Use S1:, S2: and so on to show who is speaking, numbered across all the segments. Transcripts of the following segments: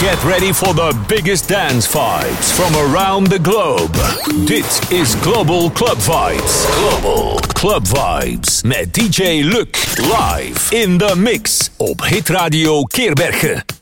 S1: Get ready for the biggest dance vibes from around the globe. Dit is Global Club Vibes. Global Club Vibes met DJ Luc live in the mix op Hit Radio Keerbergen.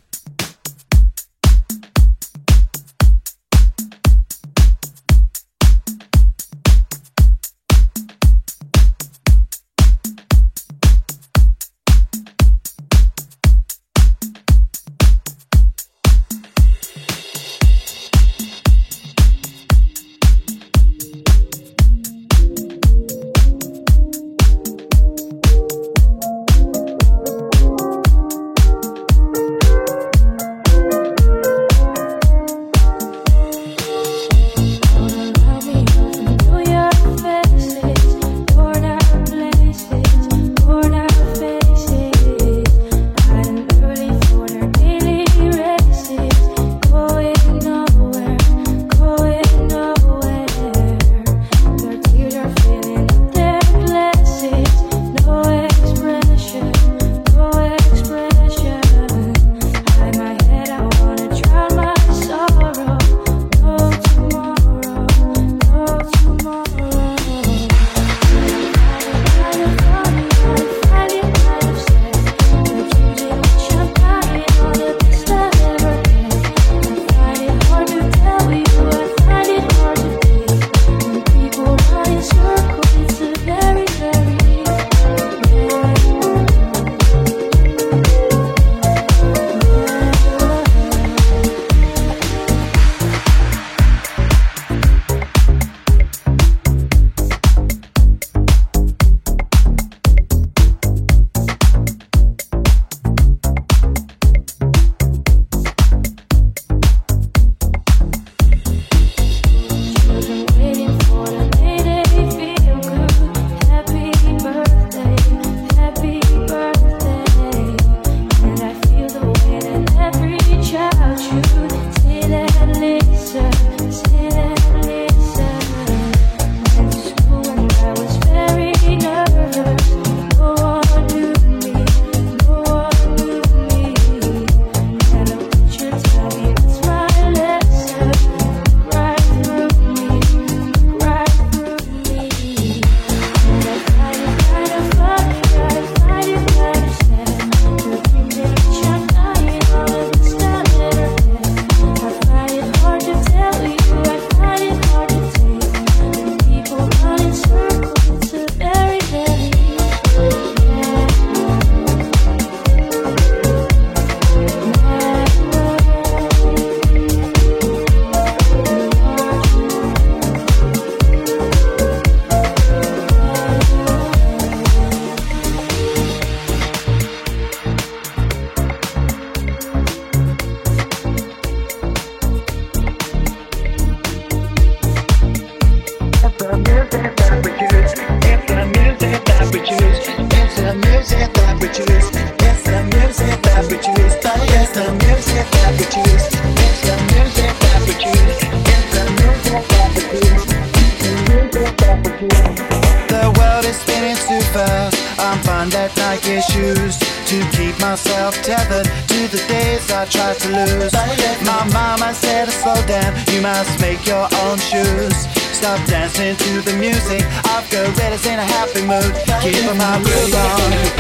S2: My mama said to
S3: slow down, you must
S2: make your own shoes. Stop dancing to the music I've got gorillas in a happy mood. Keep my groove on. It's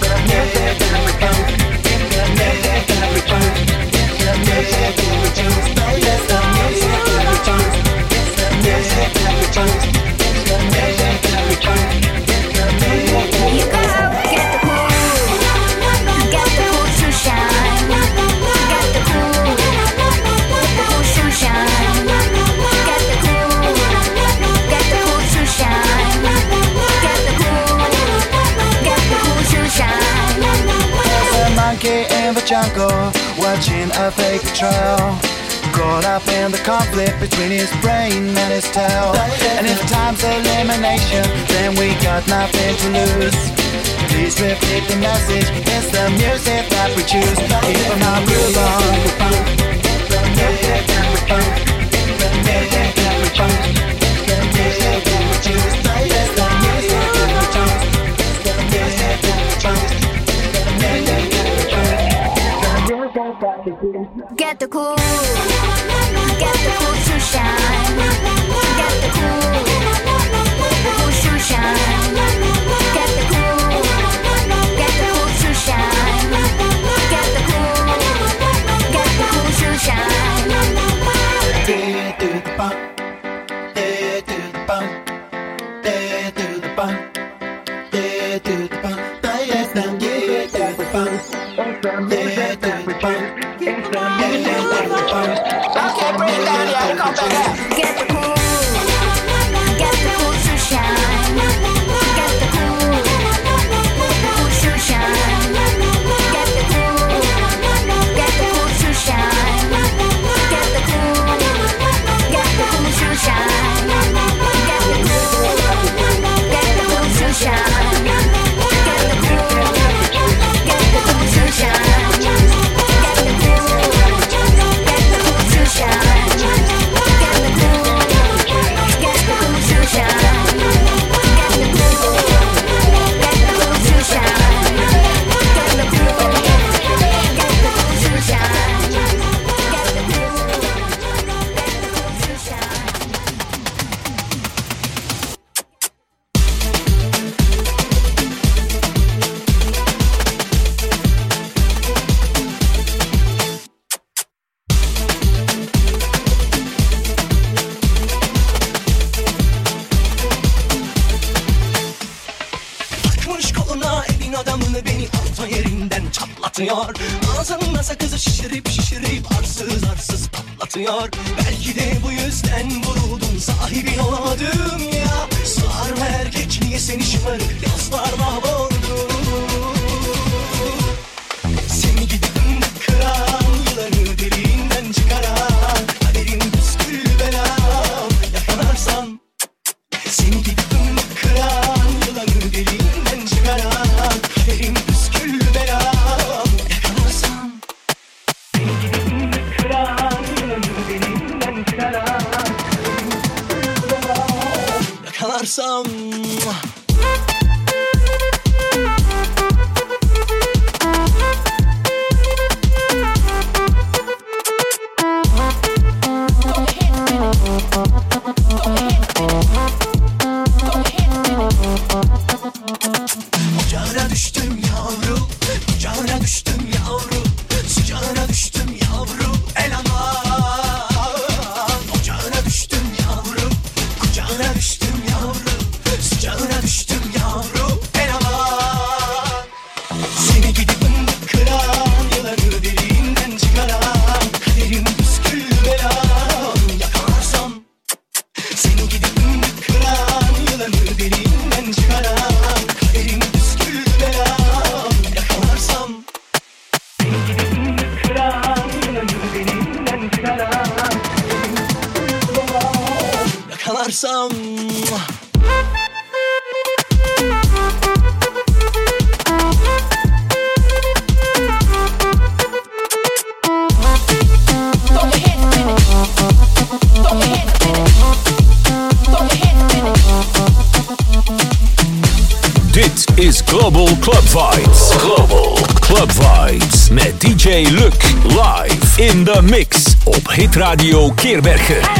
S2: the music that we choose. It's the music that we music managing a fake trial. Caught up in the conflict between his brain and his tail. And if time's elimination, then we got nothing to lose. Please repeat the message, it's the
S4: music that we choose. Keep on our groove on. Get the
S5: clue. I can't down here. Come back.
S6: up. Radio Keerbergen.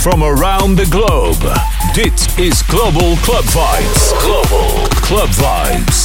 S6: From around the globe. Dit is Global Club Vibes. Global Club Vibes.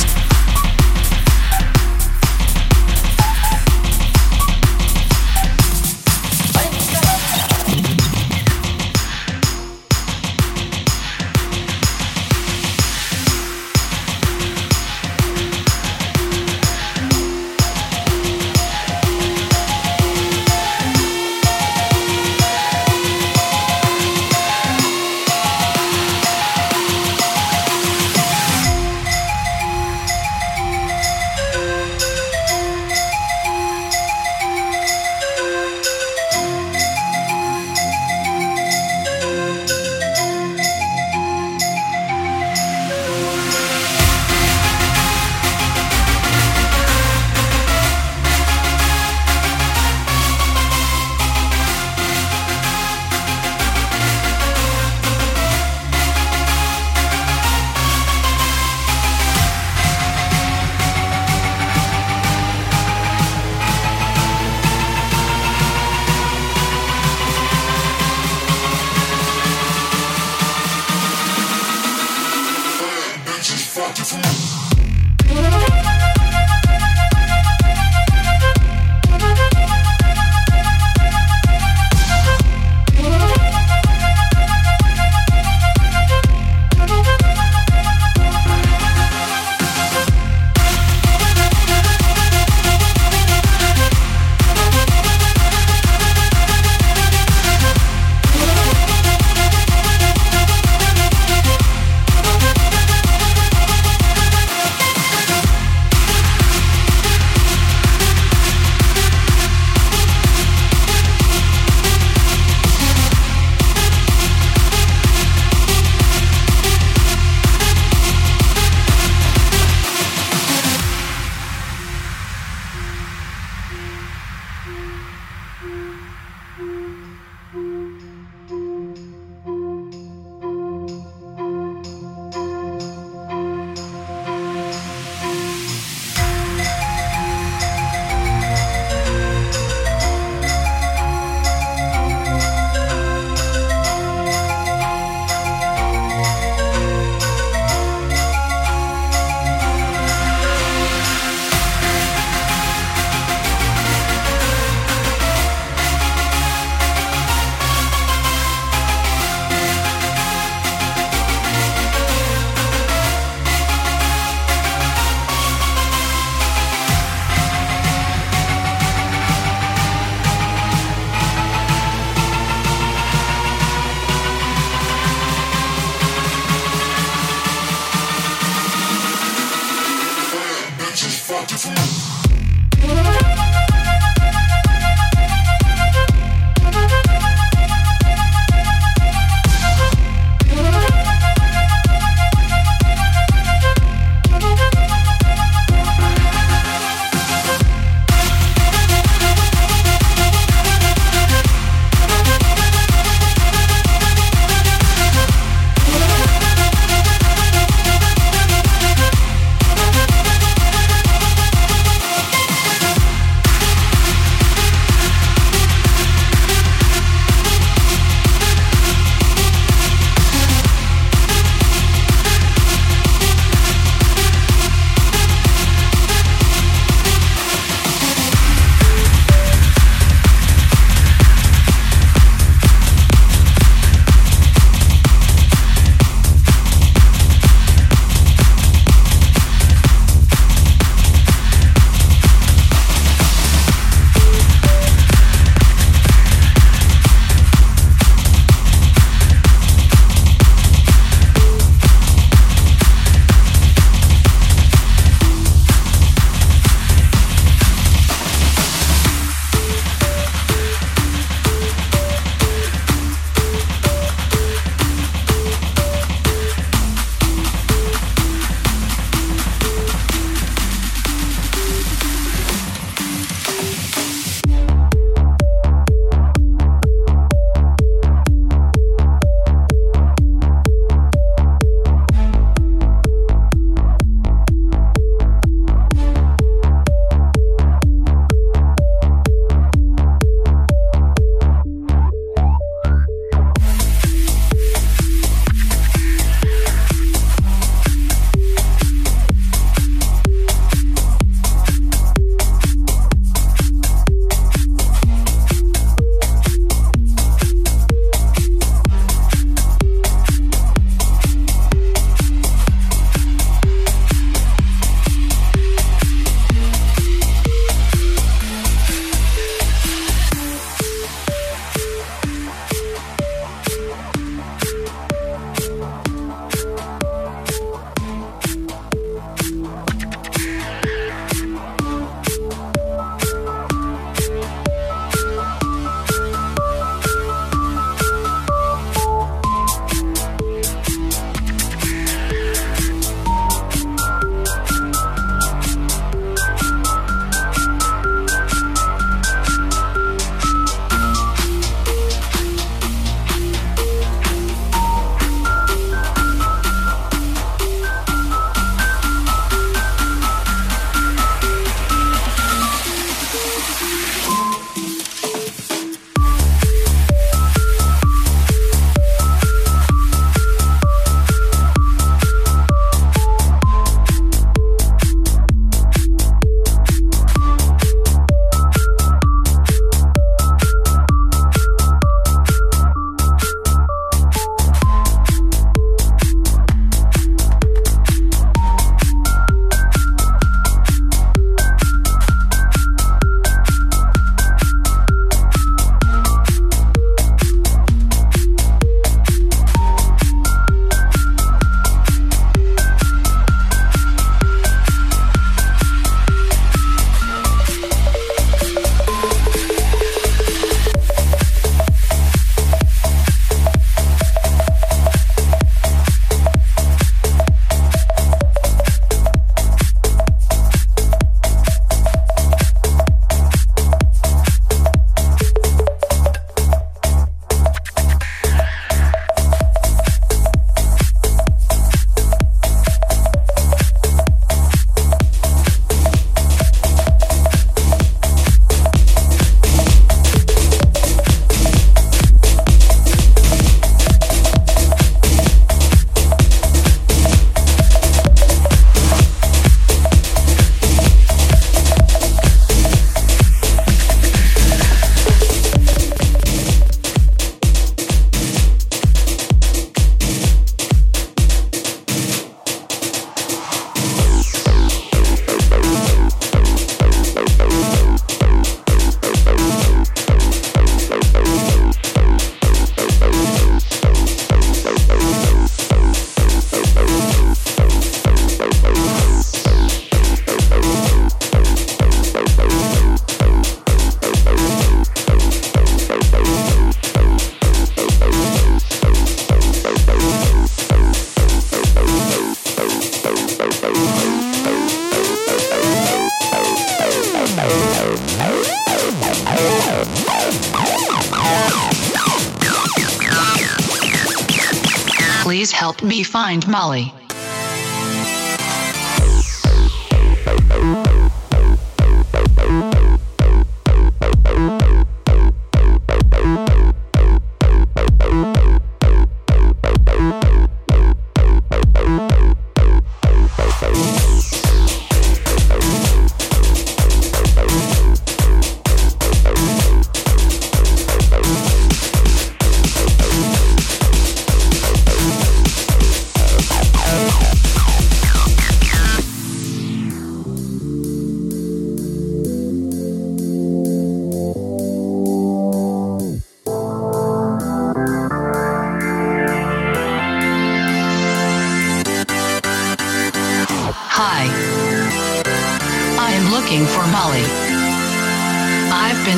S7: Find Molly.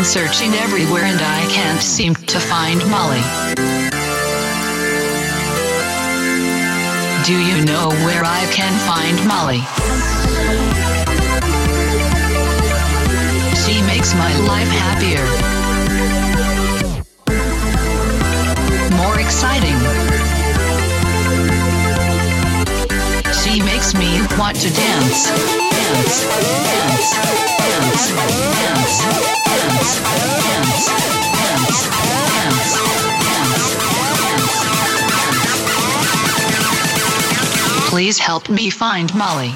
S7: Searching everywhere and I can't seem to find Molly. Do you know where I can find Molly? She makes my life happier. More exciting. She makes me want to dance, dance, dance, dance, dance, dance, dance, dance, dance, dance. Please help me find Molly.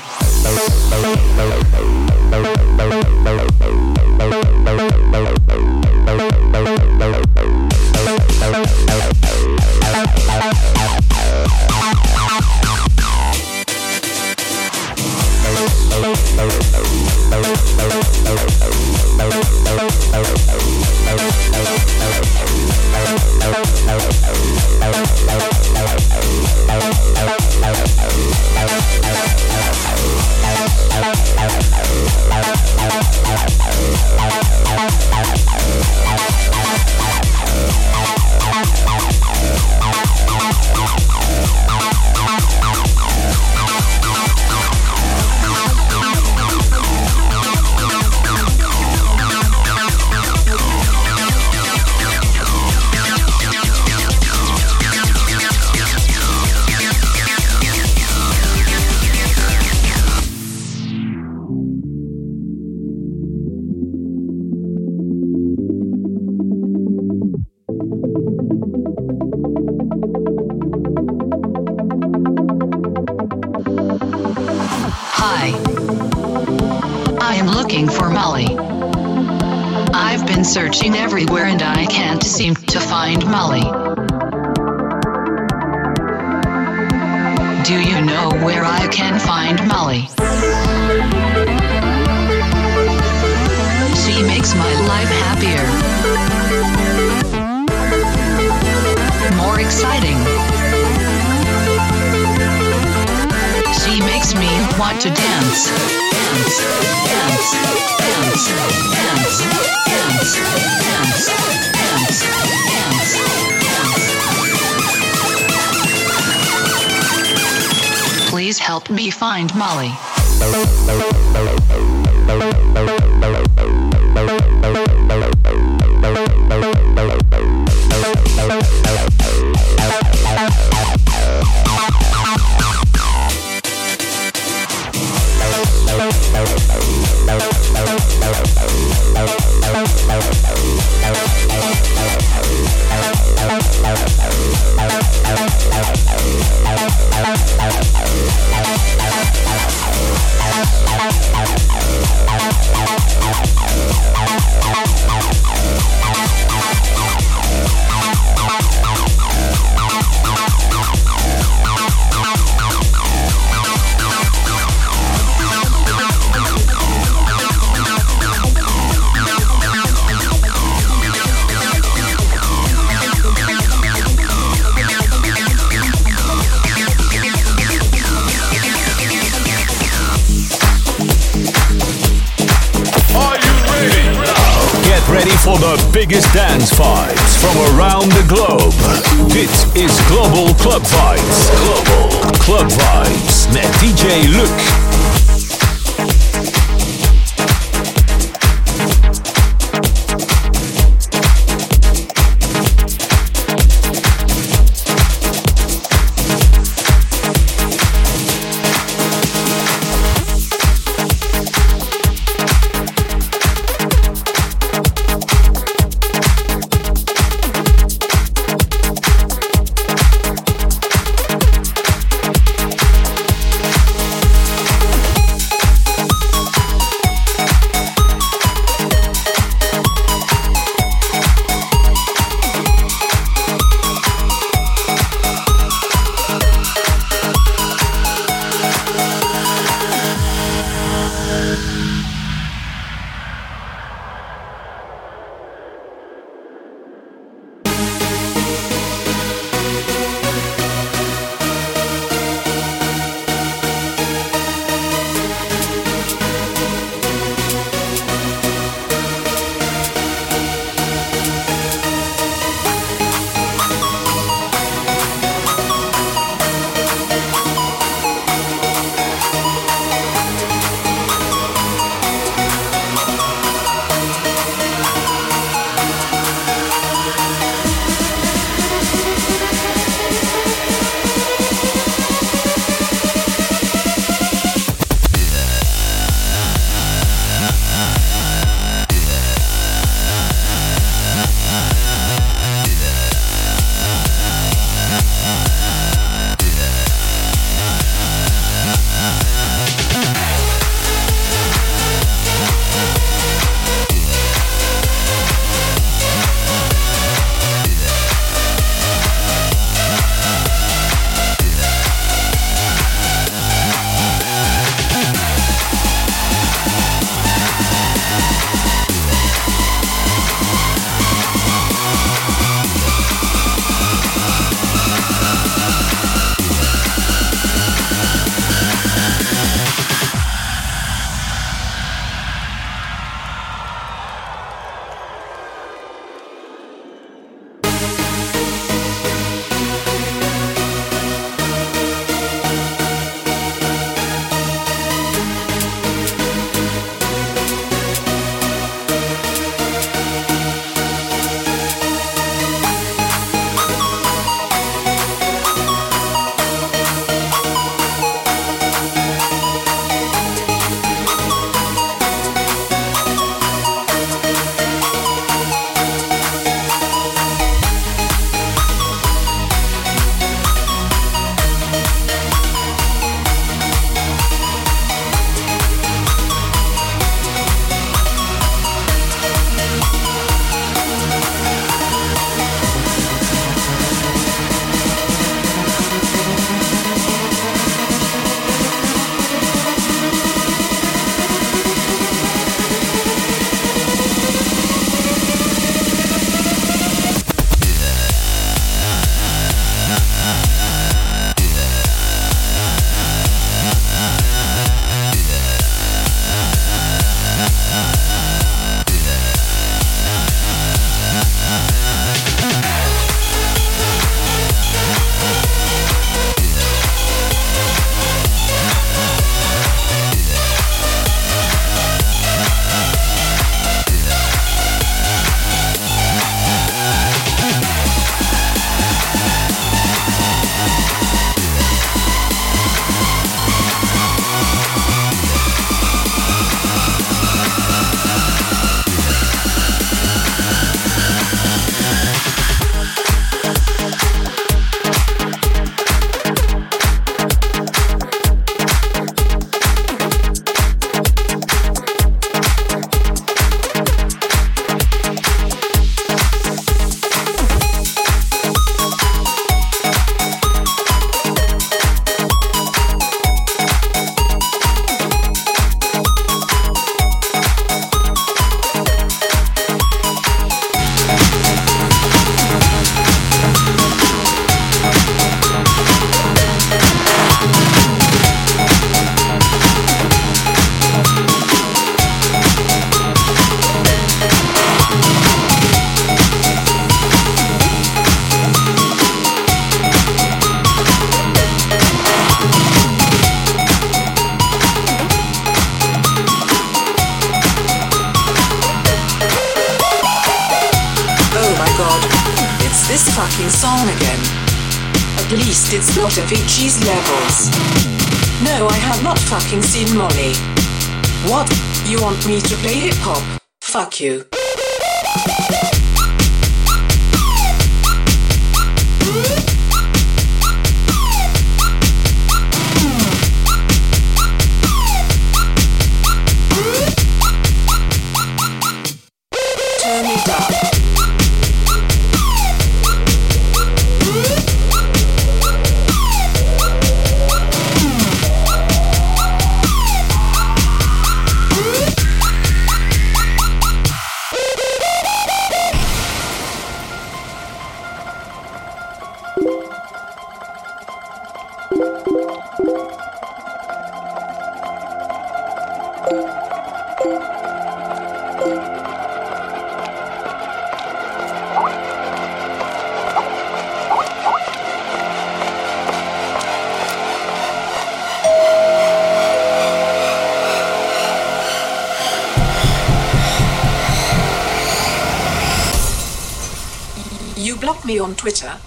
S6: The biggest dance vibes from around the globe. Dit is Global Club Vibes. Global Club Vibes met DJ Luc.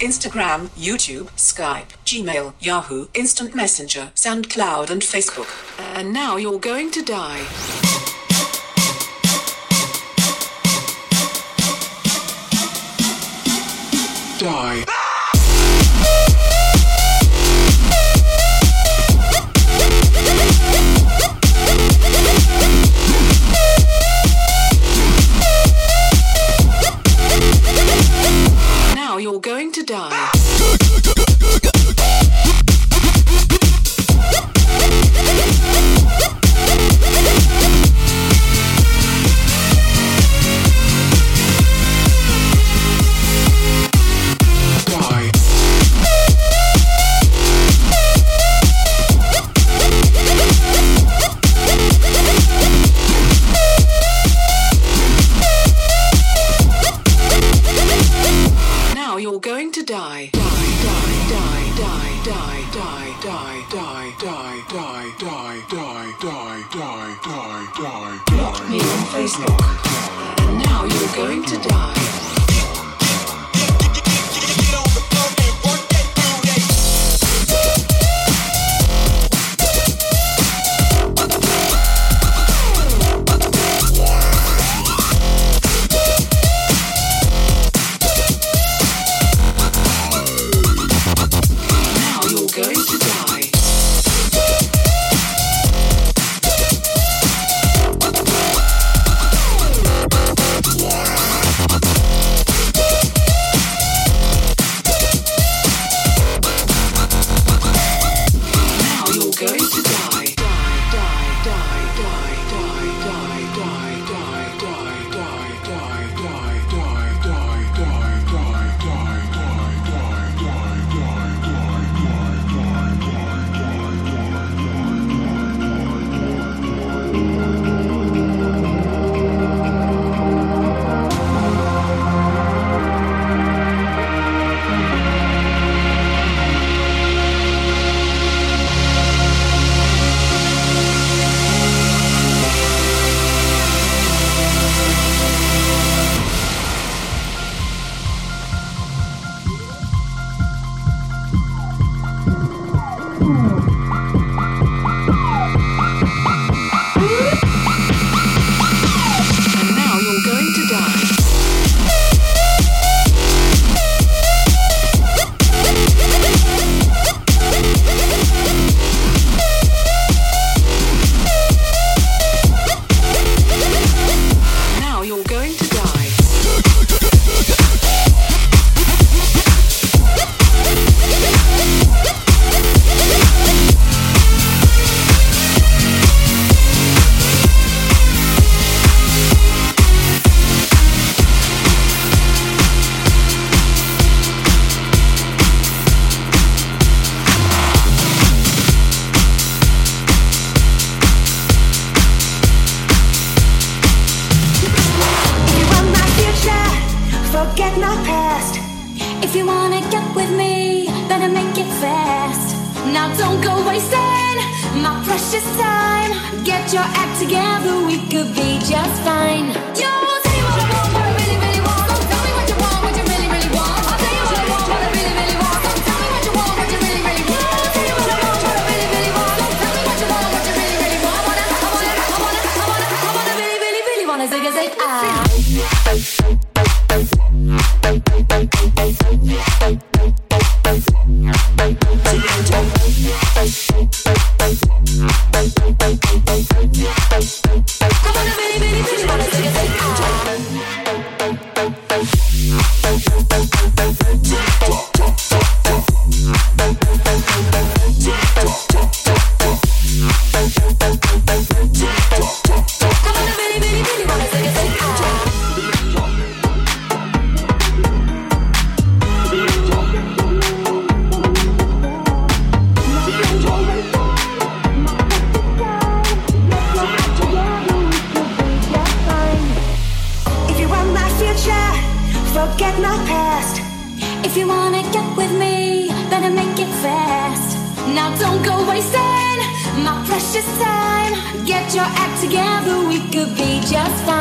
S8: Instagram, YouTube, Skype, Gmail, Yahoo, Instant Messenger, SoundCloud, and Facebook. And now you're going to die.
S9: Die.
S8: Block me on Facebook. And now you're going to die.
S2: Your act together, we could be just fine.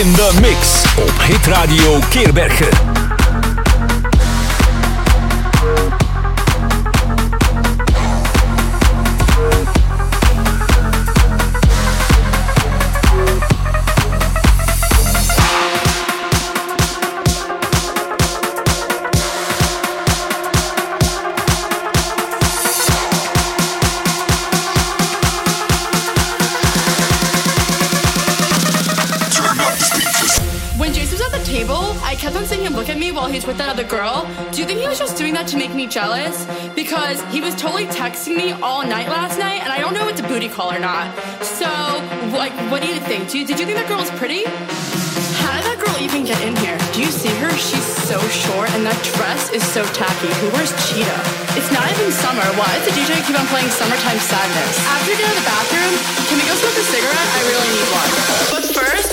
S1: In the mix op Hit Radio Keerbergen.
S10: Call or not. So, like, what do you think? Do you, did you think that girl was pretty? How did that girl even get in here? Do you see her? She's so short, and that dress is so tacky. Who wears cheetah? It's not even summer. Why does the DJ keep on playing Summertime Sadness? After we get out of the bathroom, can we go smoke a cigarette? I really need one. But first,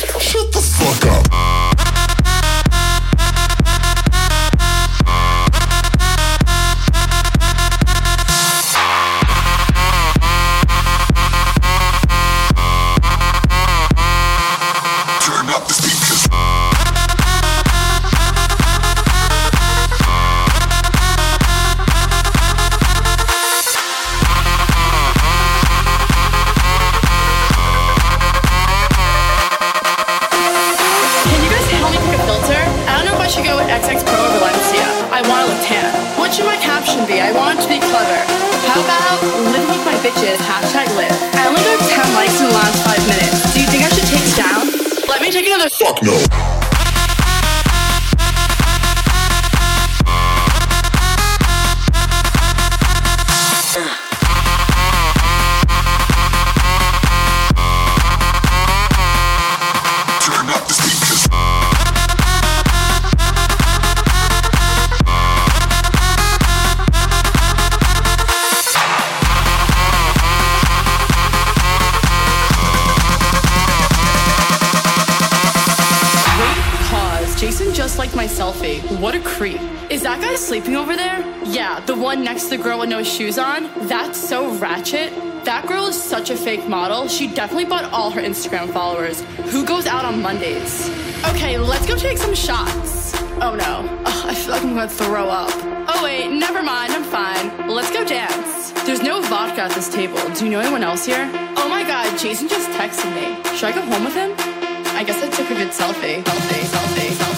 S10: definitely bought all her Instagram followers. Who goes out on Mondays? Okay, let's go take some shots. Oh no. Ugh, I feel like I'm gonna throw up. Oh wait, never mind, I'm fine. Let's go dance. There's no vodka at this table. Do you know anyone else here? Oh my god, Jason just texted me. Should I go home with him? I guess I took a good selfie. Selfie, selfie, selfie, selfie,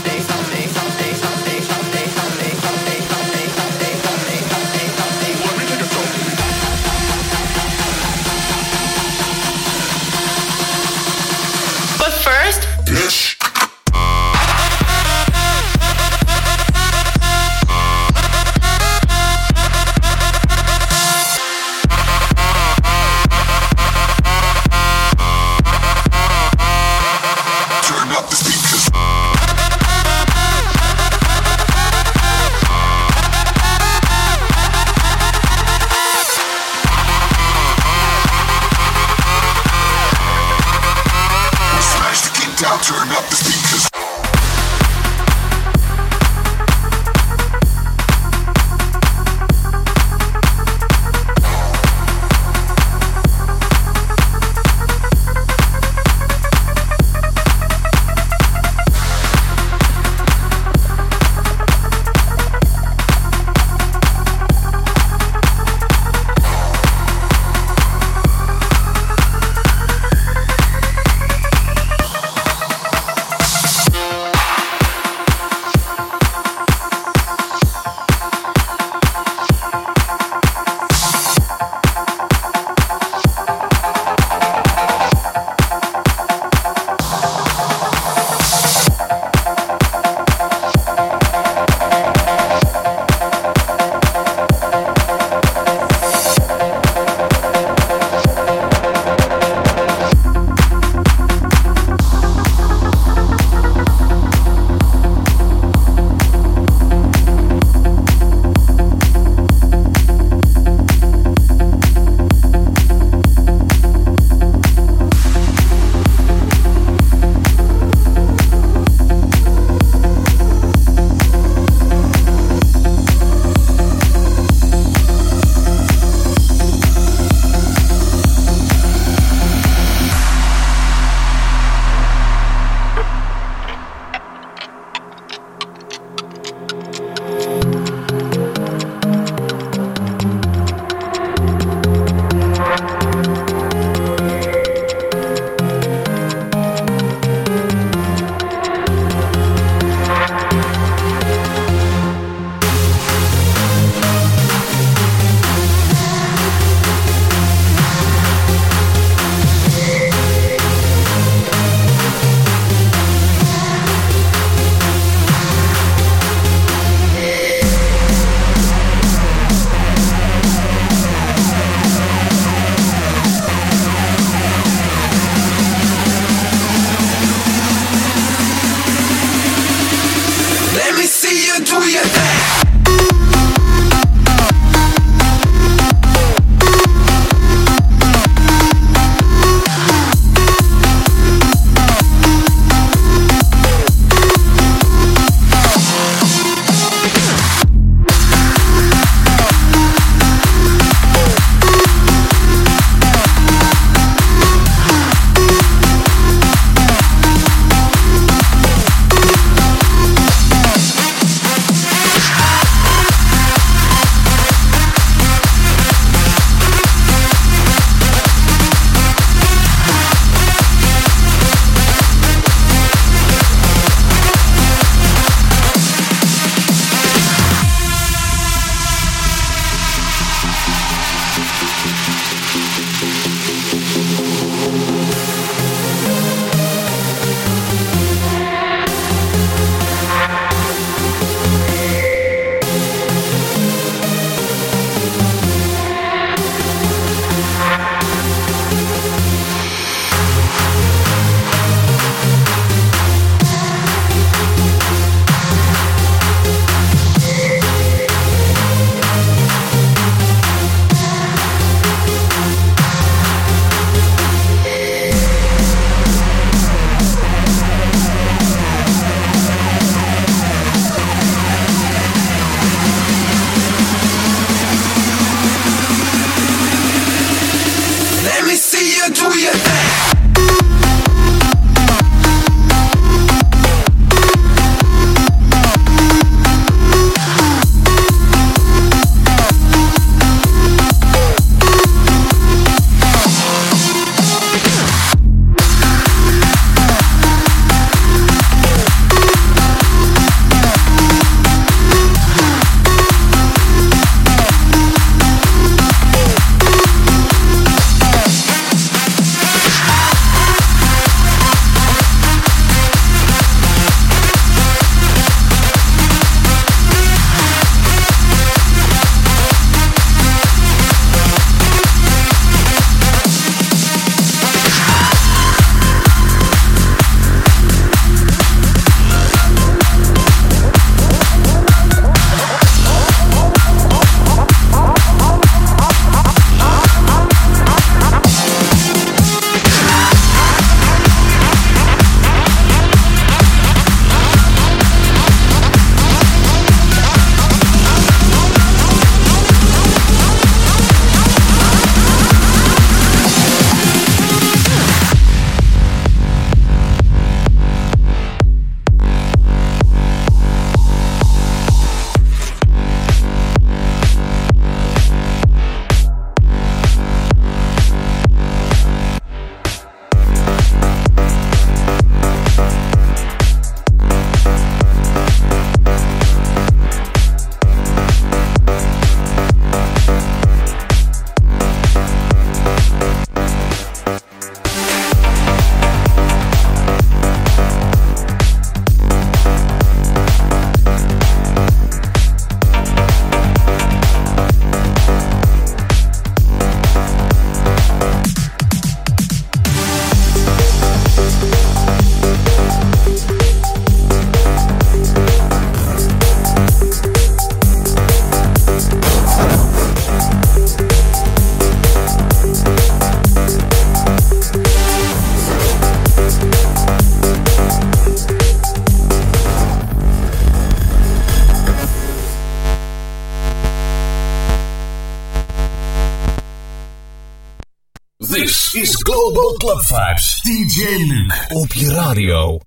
S1: Club Vibes. DJ Luke op je radio.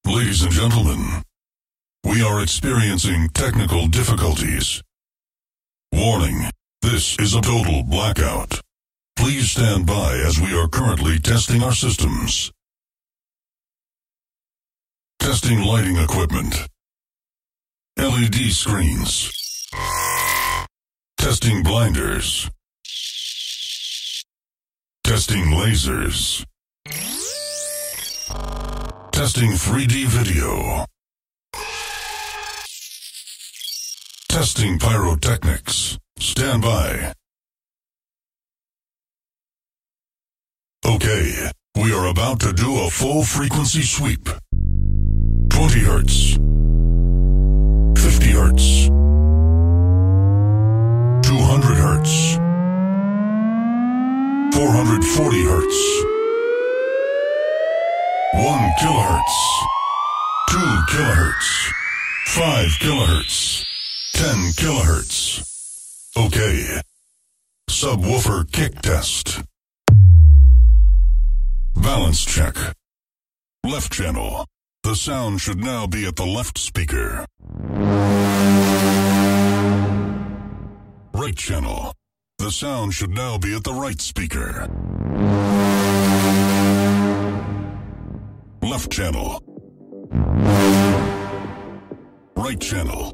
S11: Ladies and gentlemen, we are experiencing technical difficulties. Warning, this is a total blackout. Please stand by as we are currently testing our systems. Testing lighting equipment. LED screens. Testing blinders. Testing lasers. Testing 3D video. Testing pyrotechnics. Stand by. Okay, We are about to do a full frequency sweep. 20 hertz. 440 hertz. 1 kilohertz. 2 kilohertz. 5 kilohertz. 10 kilohertz. Okay. Subwoofer kick test. Balance check. Left channel. The sound should now be at the left speaker. Right channel. The sound should now be at the right speaker. Left channel. Right channel.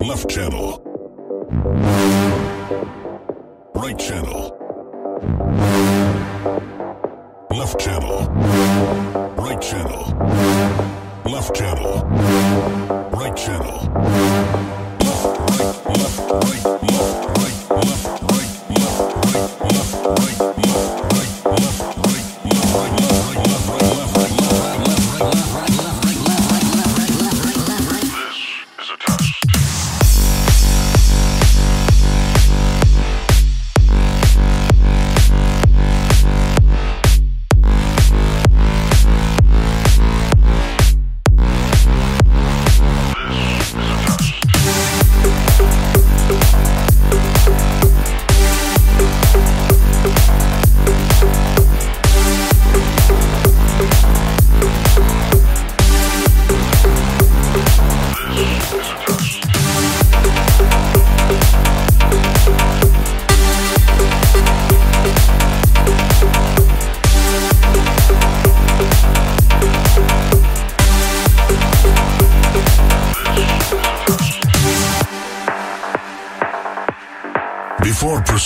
S11: Left channel. Right channel. Left channel. Right channel. Left channel. Right channel. Must, must, must.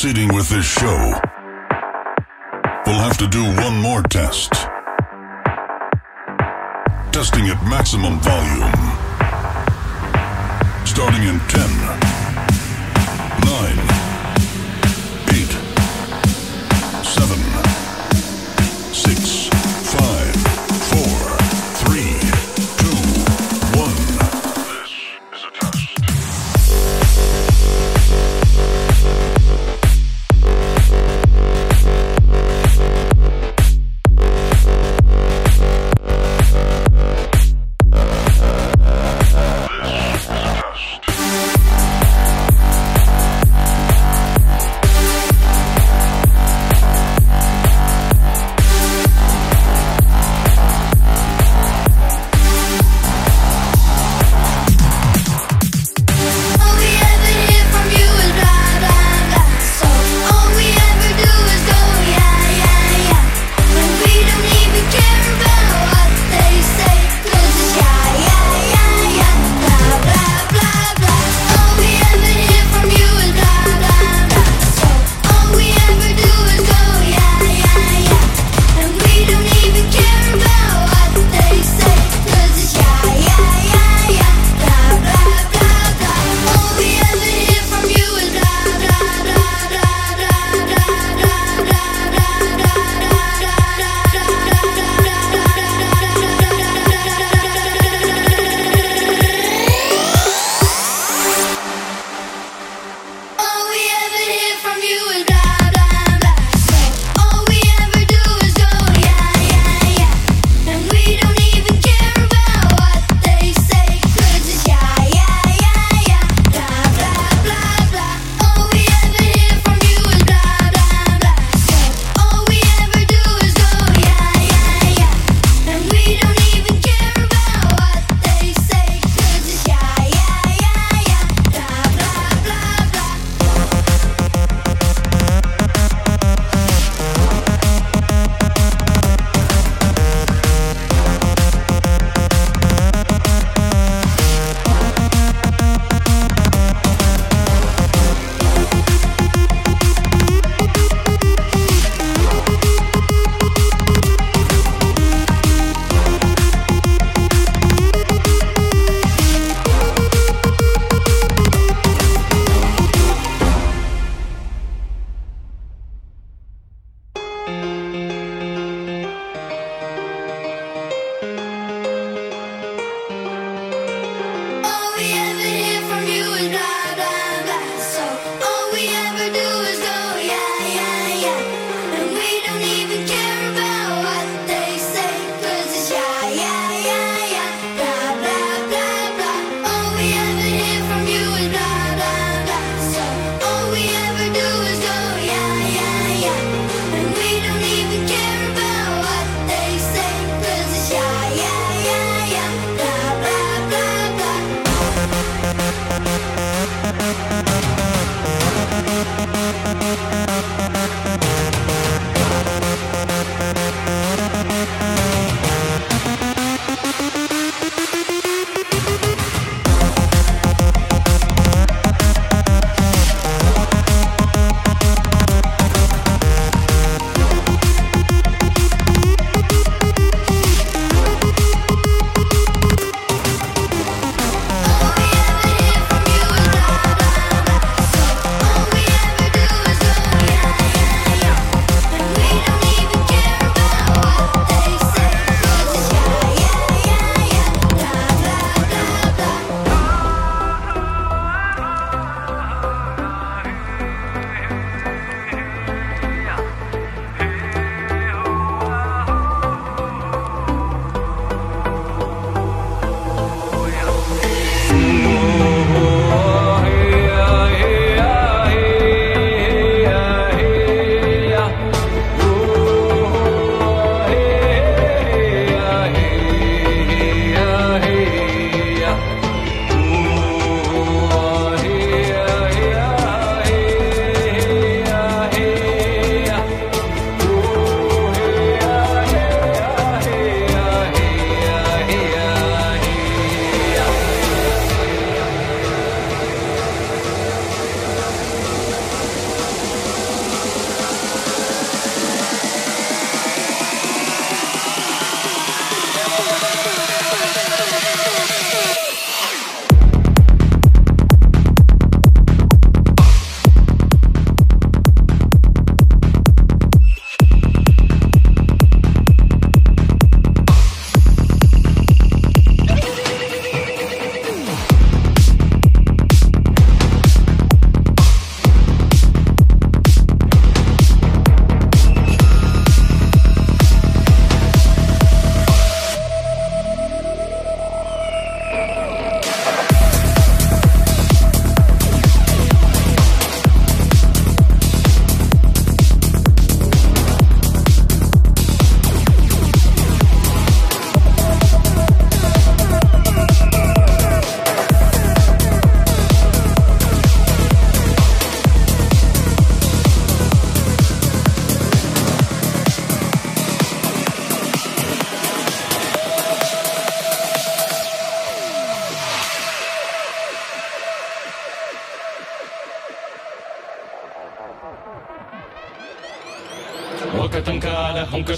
S11: Proceeding with this show, we'll have to do one more test. Testing at maximum volume. Starting in 10,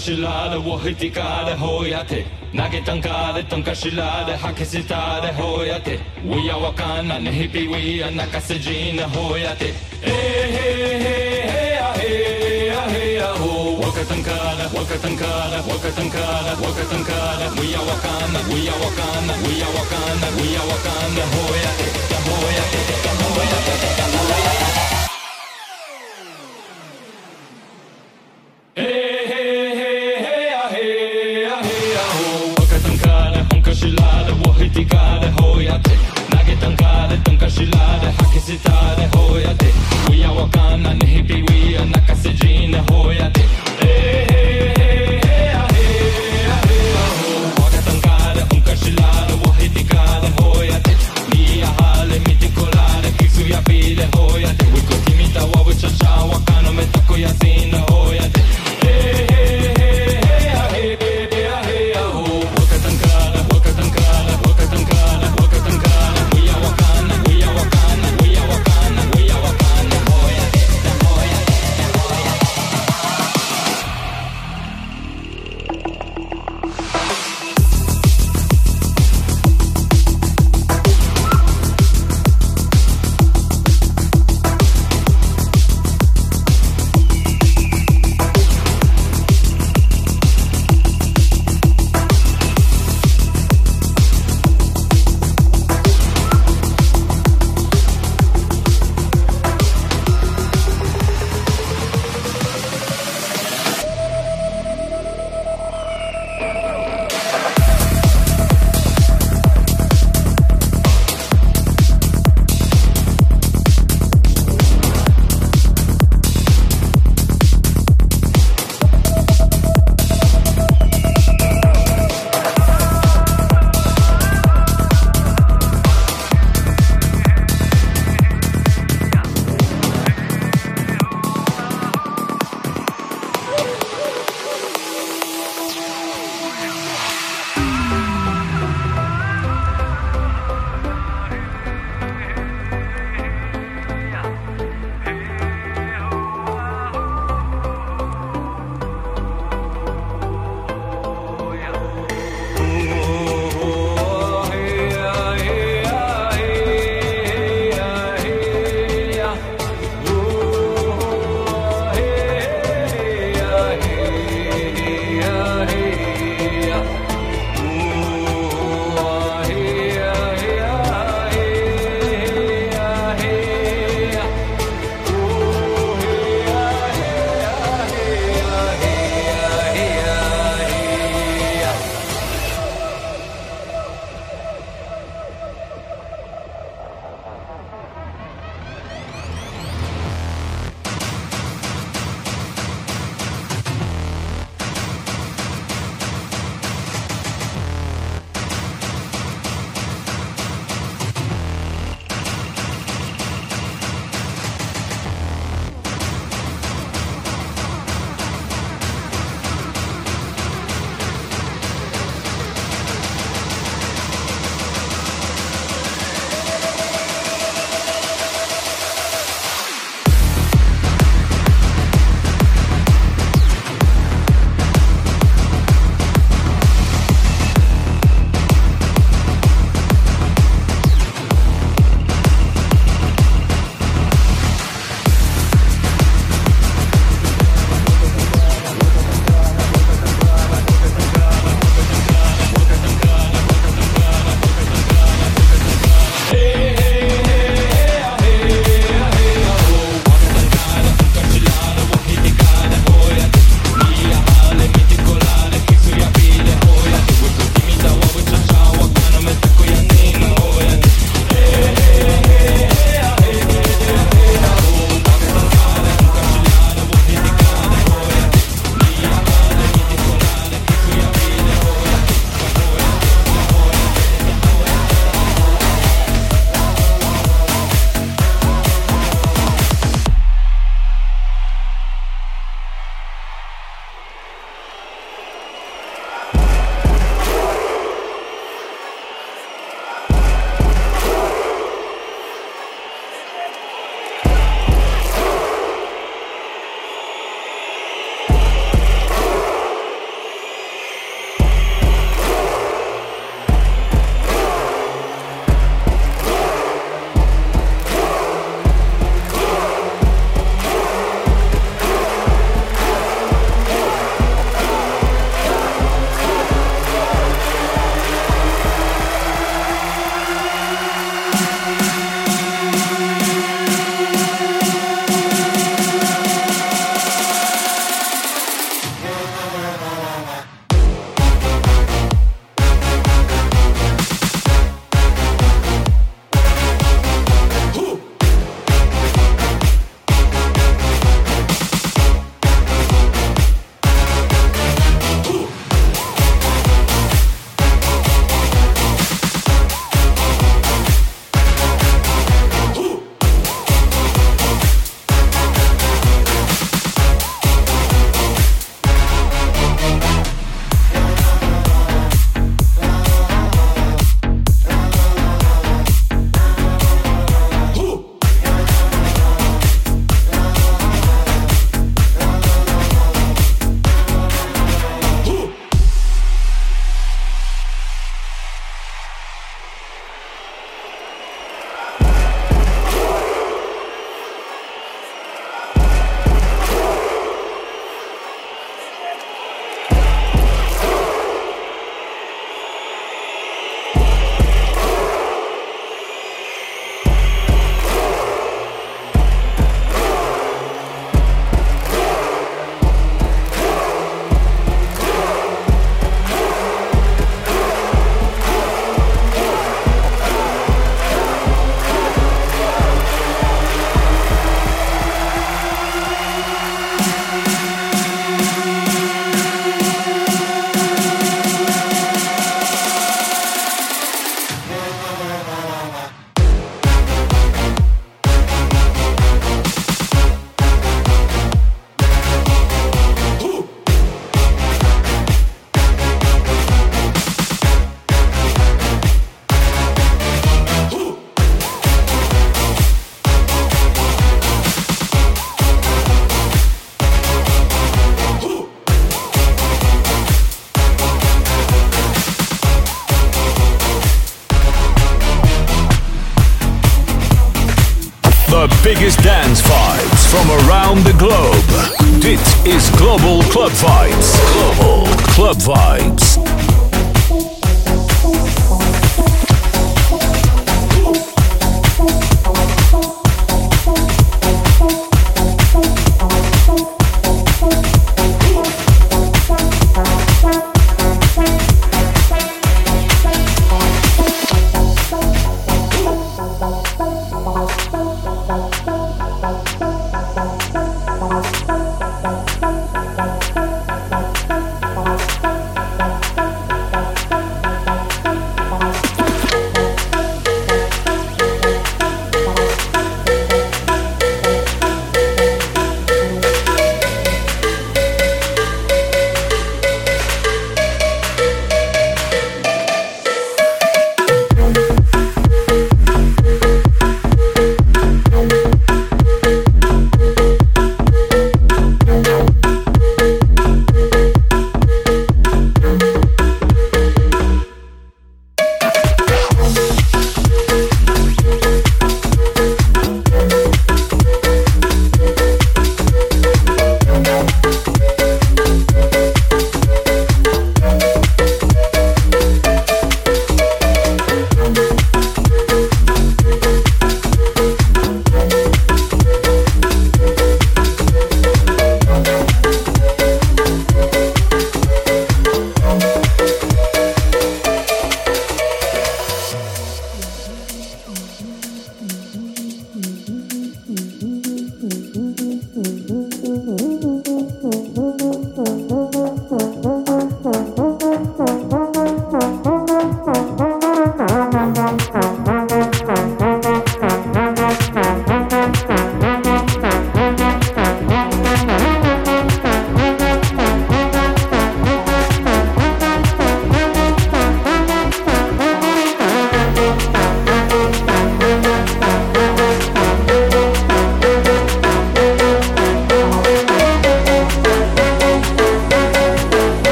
S12: 卡的，红个是拉的，我会滴卡的，后呀的，那个登卡的，登卡是拉的，哈克是他的，后呀的，我要我看那那 hippie we 呀，那个是 Gina 后呀的，嘿嘿嘿嘿呀嘿呀嘿呀吼，我个登卡的，我个登卡的，我个登卡的，我个登卡的，我要我看那，我要我看那，我要我看那，我要我看那，后呀的，后呀的，后呀的，后呀的。嘿